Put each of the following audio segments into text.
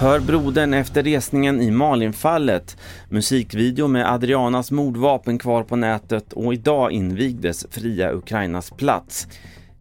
Hör brodern efter resningen i Malinfallet. Musikvideo med Adrianas mordvapen kvar på nätet och idag invigdes Fria Ukrainas plats.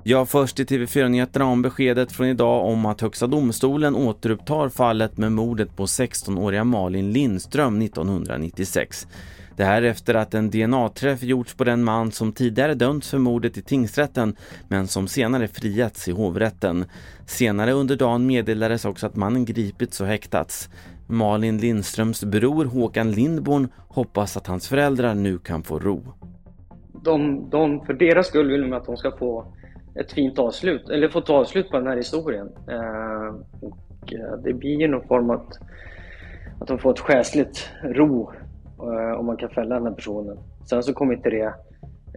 Ja först i TV4-nyheterna om beskedet från idag om att Högsta domstolen återupptar fallet med mordet på 16-åriga Malin Lindström 1996. Det här efter att en DNA-träff gjorts på den man som tidigare dömts för mordet i tingsrätten men som senare friats i hovrätten. Senare under dagen meddelades också att mannen gripits och häktats. Malin Lindströms bror Håkan Lindborn hoppas att hans föräldrar nu kan få ro. De, de, för deras skull vill de att de ska få ett fint avslut, eller få ta avslut på den här historien. Eh, och eh, det blir ju någon form att, att de får ett själsligt ro eh, om man kan fälla den här personen. Sen så kommer inte det,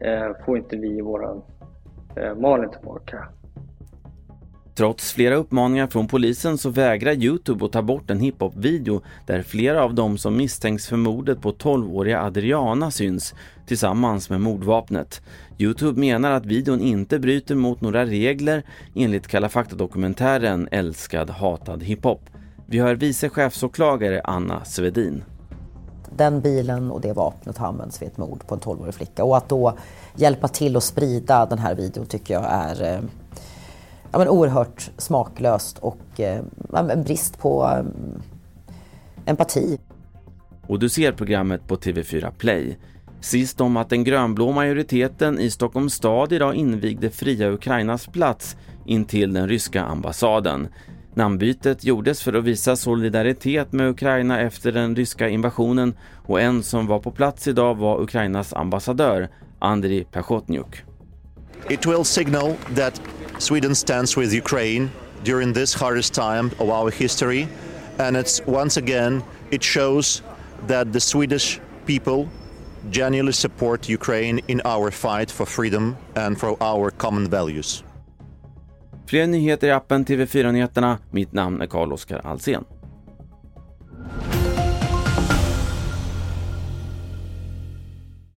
eh, får inte vi våran eh, Malin tillbaka. Trots flera uppmaningar från polisen så vägrar Youtube att ta bort en hiphop-video där flera av dem som misstänks för mordet på 12-åriga Adriana syns tillsammans med mordvapnet. Youtube menar att videon inte bryter mot några regler enligt Kalla fakta-dokumentären Älskad hatad hiphop. Vi hör vice chefsåklagare Anna Svedin. Den bilen och det vapnet har använts vid ett mord på en 12-årig flicka och att då hjälpa till att sprida den här videon tycker jag är eh, ja, men oerhört smaklöst och eh, en brist på eh, empati. Och du ser programmet på TV4 Play. Sist om att den grönblå majoriteten i Stockholms stad idag invigde Fria Ukrainas plats intill den ryska ambassaden. Namnbytet gjordes för att visa solidaritet med Ukraina efter den ryska invasionen och en som var på plats idag var Ukrainas ambassadör Andriy Pechotnyuk. It will signal that Sweden stands with Ukraine during this hardest time of our history and it's once again it shows that the Swedish people genuinely support Ukraine in our fight for freedom and for our common values. Fler nyheter i appen TV4 Nyheterna. Mitt namn är Carl-Oskar Alsen.